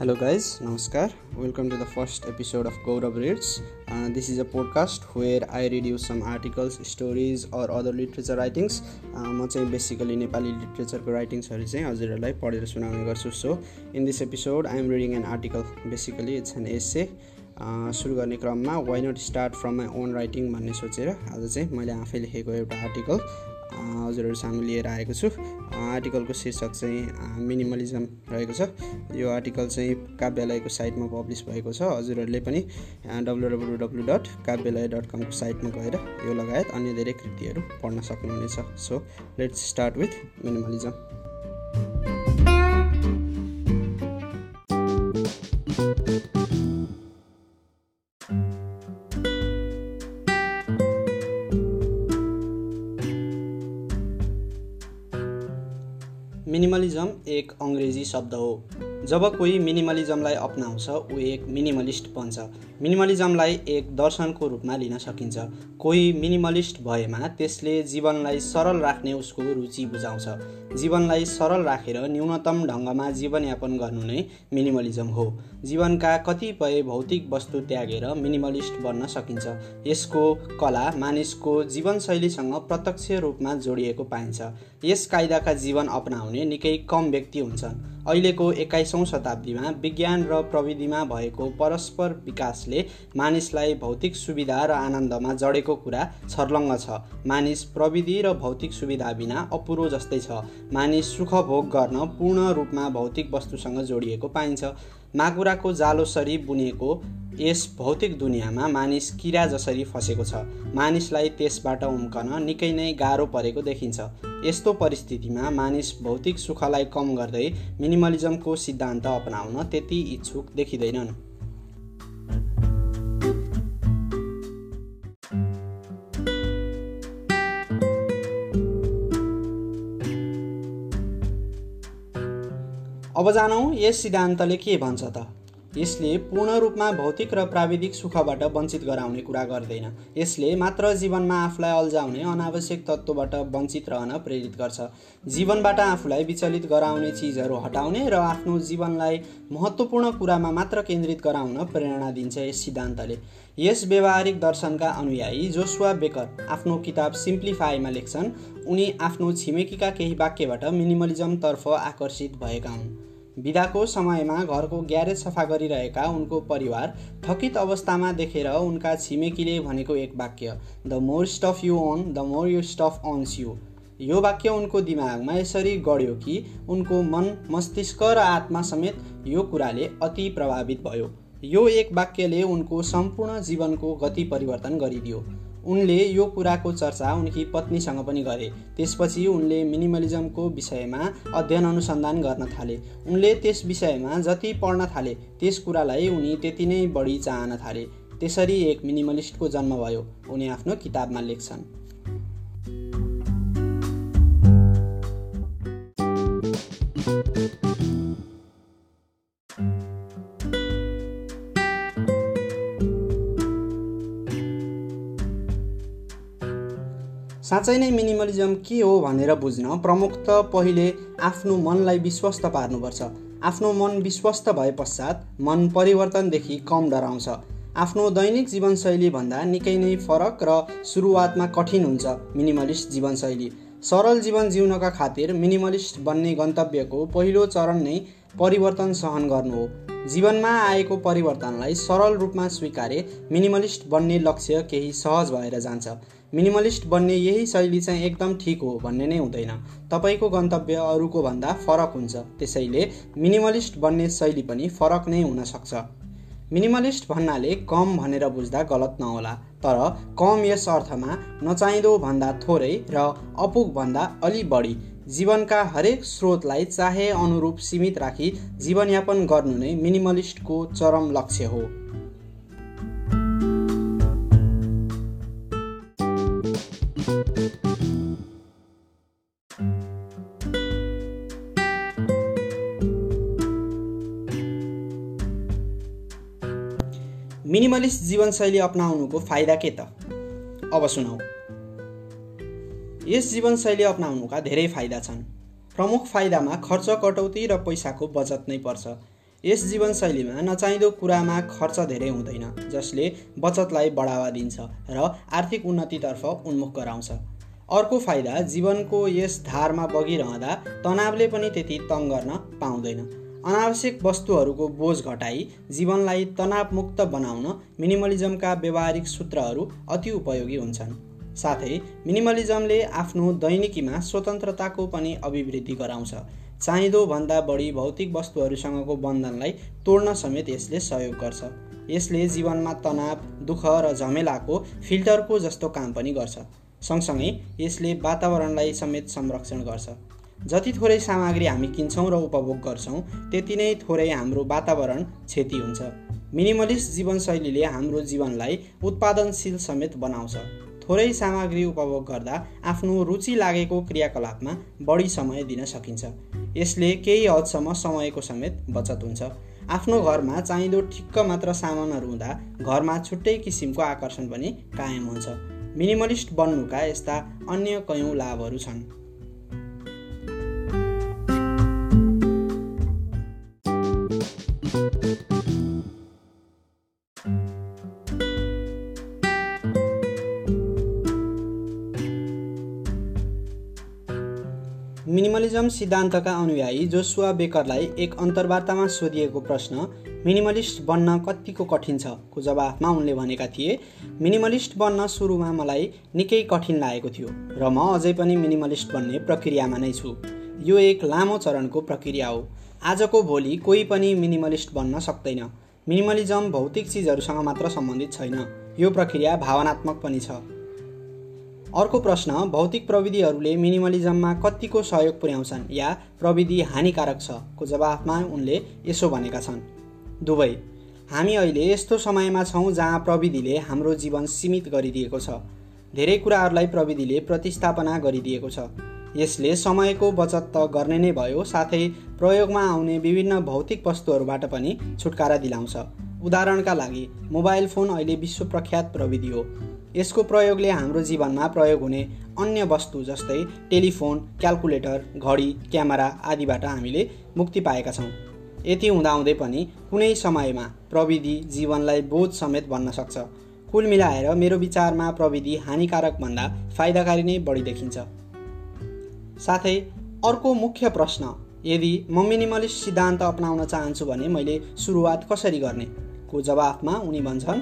Namaskar. Welcome to the first episode of Gaurav Reads. Uh, this is a podcast where I read you some articles, stories, or other literature writings. Uh, म चाहिँ basically Nepali लिट्रेचरको राइटिङ्सहरू चाहिँ हजुरहरूलाई पढेर सुनाउने गर्छु so in this episode I am reading an article basically it's an essay सुरु गर्ने क्रममा why not start from my own writing भन्ने सोचेर आज चाहिँ मैले आफै लेखेको एउटा आर्टिकल हजुरहरू सामु लिएर आएको छु। आर्टिकलको शीर्षक चाहिँ मिनिमलिजम रहेको छ। यो आर्टिकल चाहिँ काव्यालयको साइटमा पब्लिस भएको छ। हजुरहरूले पनि W W W dot Kavyalaya dot कमको साइटमा गएर यो लगायत अन्य धेरै कृतिहरू पढ्न सक्नुहुनेछ। So let's start with minimalism अङ्ग्रेजी शब्द हो। जब कोही मिनिमलिजमलाई अप्नाउँछ ऊ एक मिनिमलिस्ट बन्छ। मिनिमलिजमलाई एक दर्शनको रूपमा लिन सकिन्छ। कोही मिनिमलिस्ट भएमा त्यसले जीवनलाई सरल राख्ने उसको रुचि बुझाउँछ। जीवनलाई सरल राखेर न्यूनतम ढङ्गमा जीवनयापन गर्नु नै मिनिमलिजम हो। जीवनका कतिपय भौतिक वस्तु त्यागेर मिनिमलिस्ट बन्न सकिन्छ। यसको कला मानिसको जीवनशैलीसँग प्रत्यक्ष रूपमा जोडिएको पाइन्छ। यस कायदाका जीवन अपनाउने निकै कम व्यक्ति हुन्छन्। अहिलेको एक्काइसौँ शताब्दीमा विज्ञान र प्रविधिमा भएको परस्पर विकासले मानिसलाई भौतिक सुविधा र आनन्दमा जडेको कुरा छर्लङ्ग छ। मानिस प्रविधि र भौतिक सुविधा बिना अपुरो जस्तै छ। मानिस सुख भोग गर्न पूर्ण रूपमा भौतिक वस्तुसँग जोडिएको पाइन्छ। माकुराको जालोसरी बुनेको यस भौतिक दुनियाँमा मानिस किरा जसरी फसेको छ। मानिसलाई त्यसबाट उम्कन निकै नै गाह्रो परेको देखिन्छ। यस्तो परिस्थितिमा मानिस भौतिक सुखलाई कम गर्दै मिनिमलिजमको सिद्धान्त अपनाउन त्यति इच्छुक देखिँदैनन्। अब जानौँ यस सिद्धान्तले के भन्छ त? यसले पूर्ण रूपमा भौतिक र प्राविधिक सुखबाट वञ्चित गराउने कुरा गर्दैन। यसले मात्र जीवनमा आफूलाई अल्झाउने अनावश्यक तत्त्वबाट वञ्चित रहन प्रेरित गर्छ। जीवनबाट आफूलाई विचलित गराउने चिजहरू हटाउने र आफ्नो जीवनलाई महत्त्वपूर्ण कुरामा मात्र केन्द्रित गराउन प्रेरणा दिन्छ यस सिद्धान्तले। यस व्यवहारिक दर्शनका अनुयायी जोसुवा बेकर आफ्नो किताब सिम्प्लिफाईमा लेख्छन् उनी आफ्नो छिमेकीका केही वाक्यबाट मिनिमलिजमतर्फ आकर्षित भएका हुन्। बिदाको समयमा घरको ग्यारेज सफा गरिरहेका उनको परिवार थकित अवस्थामा देखेर उनका छिमेकीले भनेको एक वाक्य the more stuff you own the more you stuff owns you यो वाक्य उनको दिमागमा यसरी गढ्यो कि उनको मन मस्तिष्क र आत्मा समेत यो कुराले अति प्रभावित भयो। यो एक वाक्यले उनको सम्पूर्ण जीवनको गति परिवर्तन गरिदियो। उनले यो कुराको चर्चा उनकी पत्नीसँग पनि गरे। त्यसपछि उनले मिनिमलिजमको विषयमा अध्ययन अनुसन्धान गर्न थाले। उनले त्यस विषयमा जति पढ्न थाले त्यस कुरालाई उनी त्यति नै बढी चाहन थाले। त्यसरी एक मिनिमलिस्टको जन्म भयो। उनी आफ्नो किताबमा लेख्छन्। साँच्चै नै मिनिमलिजम के हो भनेर बुझ्न प्रमुख त पहिले आफ्नो मनलाई विश्वस्त पार्नुपर्छ। आफ्नो मन विश्वस्त भए पश्चात मन परिवर्तनदेखि कम डराउँछ। आफ्नो दैनिक जीवनशैलीभन्दा निकै नै फरक र सुरुवातमा कठिन हुन्छ मिनिमलिस्ट जीवनशैली। सरल जीवन जिउनका खातिर मिनिमलिस्ट बन्ने गन्तव्यको पहिलो चरण नै परिवर्तन सहन गर्नु हो। जीवनमा आएको परिवर्तनलाई सरल रूपमा स्वीकारे मिनिमलिस्ट बन्ने लक्ष्य केही सहज भएर जान्छ। मिनिमलिस्ट बन्ने यही शैली चाहिँ एकदम ठिक हो भन्ने नै हुँदैन। तपाईँको गन्तव्य अरूको भन्दा फरक हुन्छ। त्यसैले मिनिमलिस्ट बन्ने शैली पनि फरक नै हुनसक्छ मिनिमलिस्ट भन्नाले कम भनेर बुझ्दा गलत नहोला तर कम यस अर्थमा नचाहिँदो भन्दा थोरै र अपुग भन्दा अलि बढी। जीवनका हरेक स्रोतलाई चाहे अनुरूप सीमित राखी जीवनयापन गर्नु नै मिनिमलिस्टको चरम लक्ष्य हो। मिनिमलिस्ट जीवनशैली अप्नाउनुको फाइदा के त? अब सुनौ यस जीवनशैली अप्नाउनुका धेरै फाइदा छन्। प्रमुख फाइदामा खर्च कटौती र पैसाको बचत नै पर्छ। यस जीवनशैलीमा नचाहिँदो कुरामा खर्च धेरै हुँदैन जसले बचतलाई बढावा दिन्छ र आर्थिक उन्नतितर्फ उन्मुख गराउँछ। अर्को फाइदा जीवनको यस धारमा बगिरहँदा तनावले पनि त्यति तङ गर्न पाउँदैन। अनावश्यक वस्तुहरूको बोझ घटाई जीवनलाई तनावमुक्त बनाउन मिनिमलिजमका व्यवहारिक सूत्रहरू अति उपयोगी हुन्छन्। साथै मिनिमलिजमले आफ्नो दैनिकीमा स्वतन्त्रताको पनि अभिवृद्धि गराउँछ। चाहिँदो भन्दा बढी भौतिक वस्तुहरूसँगको बन्धनलाई तोड्न समेत यसले सहयोग गर्छ। यसले जीवनमा तनाव दुःख र झमेलाको फिल्टरको जस्तो काम पनि गर्छ। सँगसँगै यसले वातावरणलाई समेत संरक्षण गर्छ। जति थोरै सामग्री हामी किन्छौँ र उपभोग गर्छौँ त्यति नै थोरै हाम्रो वातावरण क्षति हुन्छ। मिनिमलिस्ट जीवनशैलीले हाम्रो जीवनलाई उत्पादनशील समेत बनाउँछ। थोरै सामग्री उपभोग गर्दा आफ्नो रुचि लागेको क्रियाकलापमा बढी समय दिन सकिन्छ। यसले केही हदसम्म समयको समेत बचत हुन्छ। आफ्नो घरमा चाहिँदो ठिक्क मात्र सामानहरू हुँदा घरमा छुट्टै किसिमको आकर्षण पनि कायम हुन्छ। मिनिमलिस्ट बन्नुका यस्ता अन्य कयौँ लाभहरू छन्। सिद्धान्तका अनुयायी जोसुवा बेकरलाई एक अन्तर्वार्तामा सोधिएको प्रश्न मिनिमलिस्ट बन्न कतिको कठिन छ? को जवाफमा उनले भनेका थिए मिनिमलिस्ट बन्न सुरुमा मलाई निकै कठिन लागेको थियो र म अझै पनि मिनिमलिस्ट बन्ने प्रक्रियामा नै छु। यो एक लामो चरणको प्रक्रिया हो। आजको भोलि कोही पनि मिनिमलिस्ट बन्न सक्दैन। मिनिमलिजम भौतिक चिजहरूसँग मात्र सम्बन्धित छैन। यो प्रक्रिया भावनात्मक पनि छ। अर्को प्रश्न भौतिक प्रविधिहरूले मिनिमलिजममा कतिको सहयोग पुर्याउँछन् या प्रविधि हानिकारक छ? को जवाफमा उनले यसो भनेका छन्। दुवै हामी अहिले यस्तो समयमा छौँ जहाँ प्रविधिले हाम्रो जीवन सीमित गरिदिएको छ। धेरै कुराहरूलाई प्रविधिले प्रतिस्थापना गरिदिएको छ। यसले समयको बचत त गर्ने नै भयो साथै प्रयोगमा आउने विभिन्न भौतिक वस्तुहरूबाट पनि छुटकारा दिलाउँछ। उदाहरणका लागि मोबाइल फोन अहिले विश्व प्रख्यात प्रविधि हो। यसको प्रयोगले हाम्रो जीवनमा प्रयोग हुने अन्य वस्तु जस्तै टेलिफोन क्यालकुलेटर घडी क्यामेरा आदिबाट हामीले मुक्ति पाएका छौँ। यति हुँदाहुँदै पनि कुनै समयमा प्रविधि जीवनलाई बोझ समेत बन्न सक्छ। कुल मिलाएर मेरो विचारमा प्रविधि हानिकारक भन्दा फाइदाकारी नै बढी देखिन्छ। साथै अर्को मुख्य प्रश्न यदि म मिनिमलिस्ट सिद्धान्त अपनाउन चाहन्छु भने मैले सुरुवात कसरी गर्ने? को जवाफमा उनी भन्छन्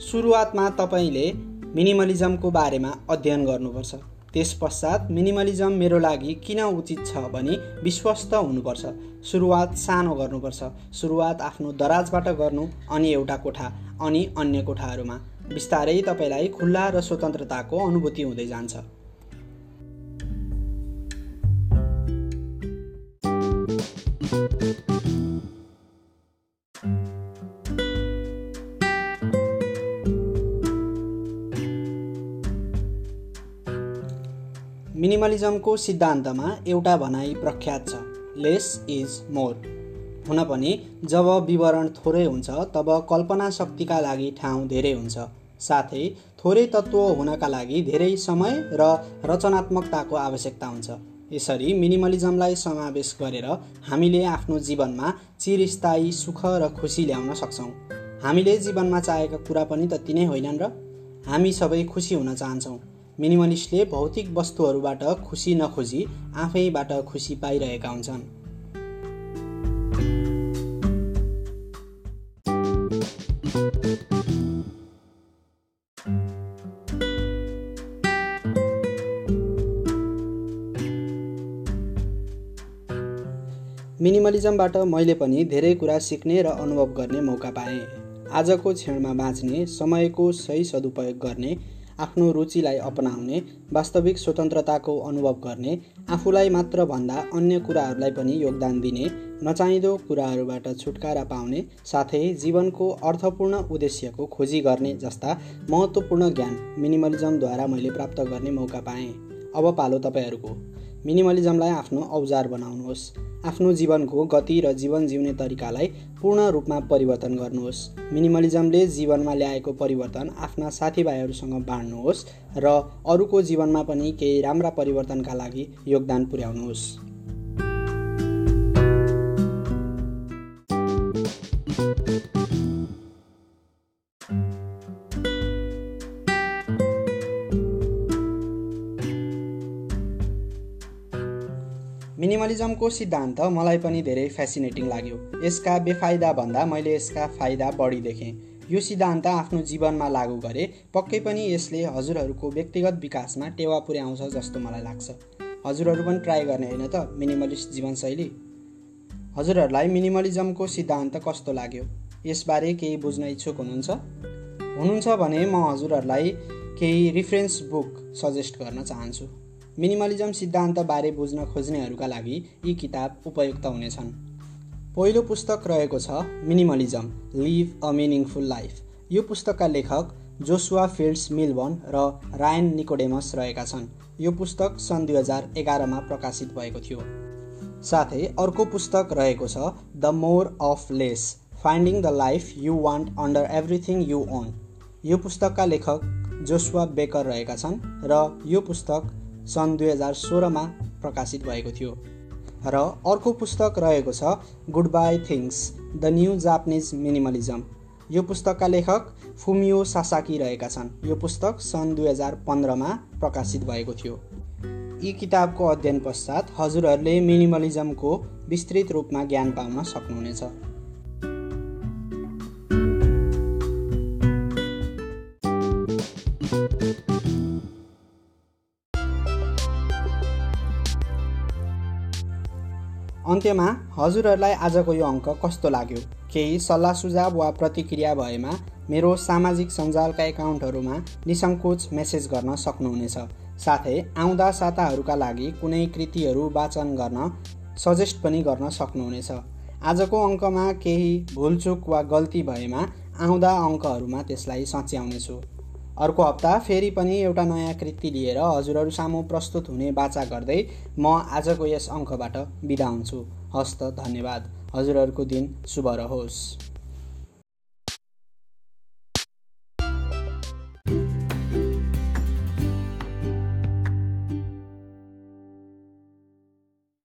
सुरुवातमा तपाईँले मिनिमलिजमको बारेमा अध्ययन गर्नुपर्छ। त्यस पश्चात मिनिमलिजम मेरो लागि किन उचित छ भनी विश्वस्त हुनुपर्छ। सुरुवात सानो गर्नुपर्छ। सुरुवात आफ्नो दराजबाट गर्नु अनि एउटा कोठा अनि अन्य कोठाहरूमा। बिस्तारै तपाईँलाई खुल्ला र स्वतन्त्रताको अनुभूति हुँदै जान्छ। मिनिमलिजमको सिद्धान्तमा एउटा भनाइ प्रख्यात छ। Less is more. हुन पनि जब विवरण थोरै हुन्छ तब कल्पना शक्तिका लागि ठाउँ धेरै हुन्छ। साथै थोरै तत्त्व हुनका लागि धेरै समय र रचनात्मकताको आवश्यकता हुन्छ। यसरी मिनिमलिजमलाई समावेश गरेर हामीले आफ्नो जीवनमा चिरस्थायी सुख र खुसी ल्याउन सक्छौँ। हामीले जीवनमा चाहेका कुरा पनि त तिनै होइनन् र हामी सबै खुसी हुन चाहन्छौँ। मिनिमलिस्टले भौतिक वस्तुहरूबाट खुसी नखोजी आफैबाट खुसी पाइरहेका हुन्छन्। मिनिमलिजमबाट मैले पनि धेरै कुरा सिक्ने र अनुभव गर्ने मौका पाएँ। आजको क्षणमा बाँच्ने समयको सही सदुपयोग गर्ने आफ्नो रुचिलाई अपनाउने वास्तविक स्वतन्त्रताको अनुभव गर्ने आफूलाई मात्र भन्दा अन्य कुराहरूलाई पनि योगदान दिने नचाहिँदो कुराहरूबाट छुटकारा पाउने साथै जीवनको अर्थपूर्ण उद्देश्यको खोजी गर्ने जस्ता महत्त्वपूर्ण ज्ञान मिनिमलिजमद्वारा मैले प्राप्त गर्ने मौका पाएँ। अब पालो तपाईँहरूको। मिनिमलिजमलाई आफ्नो औजार बनाउनुहोस्। आफ्नो जीवनको गति र जीवन जिउने तरिकालाई पूर्ण रूपमा परिवर्तन गर्नुहोस्। मिनिमलिजमले जीवनमा ल्याएको परिवर्तन आफ्ना साथीभाइहरूसँग बाँड्नुहोस् र अरूको जीवनमा पनि केही राम्रा परिवर्तनका लागि योगदान पुर्याउनुहोस्। मिनिमलिजमको सिद्धान्त मलाई पनि धेरै फेसिनेटिङ लाग्यो। यसका बेफाइदा भन्दा मैले यसका फाइदा बढी देखेँ। यो सिद्धान्त आफ्नो जीवनमा लागू गरे पक्कै पनि यसले हजुरहरूको व्यक्तिगत विकासमा टेवा पुर्याउँछ जस्तो मलाई लाग्छ। हजुरहरू पनि ट्राई गर्ने होइन त? मिनिमलिस्ट जीवनशैली? हजुरहरूलाई मिनिमलिजमको सिद्धान्त कस्तो लाग्यो? यसबारे केही बुझ्न इच्छुक हुनुहुन्छ? हुनुहुन्छ भने म हजुरहरूलाई केही रिफरेन्स बुक सजेस्ट गर्न चाहन्छु। मिनिमलिजम सिद्धान्तबारे बुझ्न खोज्नेहरूका लागि यी किताब उपयुक्त हुनेछन्। पहिलो पुस्तक रहेको छ minimalism live a meaningful life. यो पुस्तकका लेखक जोसुवा फिल्ड्स मिलबन र रायन निकोडेमस रहेका छन्। यो पुस्तक सन् दुई हजार एघारमा प्रकाशित भएको थियो। साथै अर्को पुस्तक रहेको छ the more of less finding the life you want under everything you own. यो पुस्तकका लेखक जोसुवा बेकर रहेका छन् र यो पुस्तक सन् दुई हजार सोह्रमा प्रकाशित भएको थियो र अर्को पुस्तक रहेको छ goodbye things the new Japanese minimalism यो पुस्तकका लेखक फुमियो सासाकी रहेका छन्। यो पुस्तक सन् दुई हजार पन्ध्रमा प्रकाशित भएको थियो। यी किताबको अध्ययन पश्चात हजुरहरूले मिनिमलिजमको विस्तृत रूपमा ज्ञान पाउन सक्नुहुनेछ। अन्त्यमा हजुरहरूलाई आजको यो अङ्क कस्तो लाग्यो? केही सल्लाह सुझाव वा प्रतिक्रिया भएमा मेरो सामाजिक सञ्जालका एकाउन्टहरूमा निसङ्कोच मेसेज गर्न सक्नुहुनेछ। साथै आउँदा साताहरूका लागि कुनै कृतिहरू वाचन गर्न सजेस्ट पनि गर्न सक्नुहुनेछ। आजको अङ्कमा केही भुलचुक वा गल्ती भएमा आउँदा अङ्कहरूमा त्यसलाई सच्याउनेछु। अर्को हप्ता फेरि पनि एउटा नयाँ कृति लिएर हजुरहरू सामु प्रस्तुत हुने बाचा गर्दै म आजको यस अङ्कबाट बिदा हुन्छु। हस्त धन्यवाद। हजुरहरूको दिन शुभ रहोस्।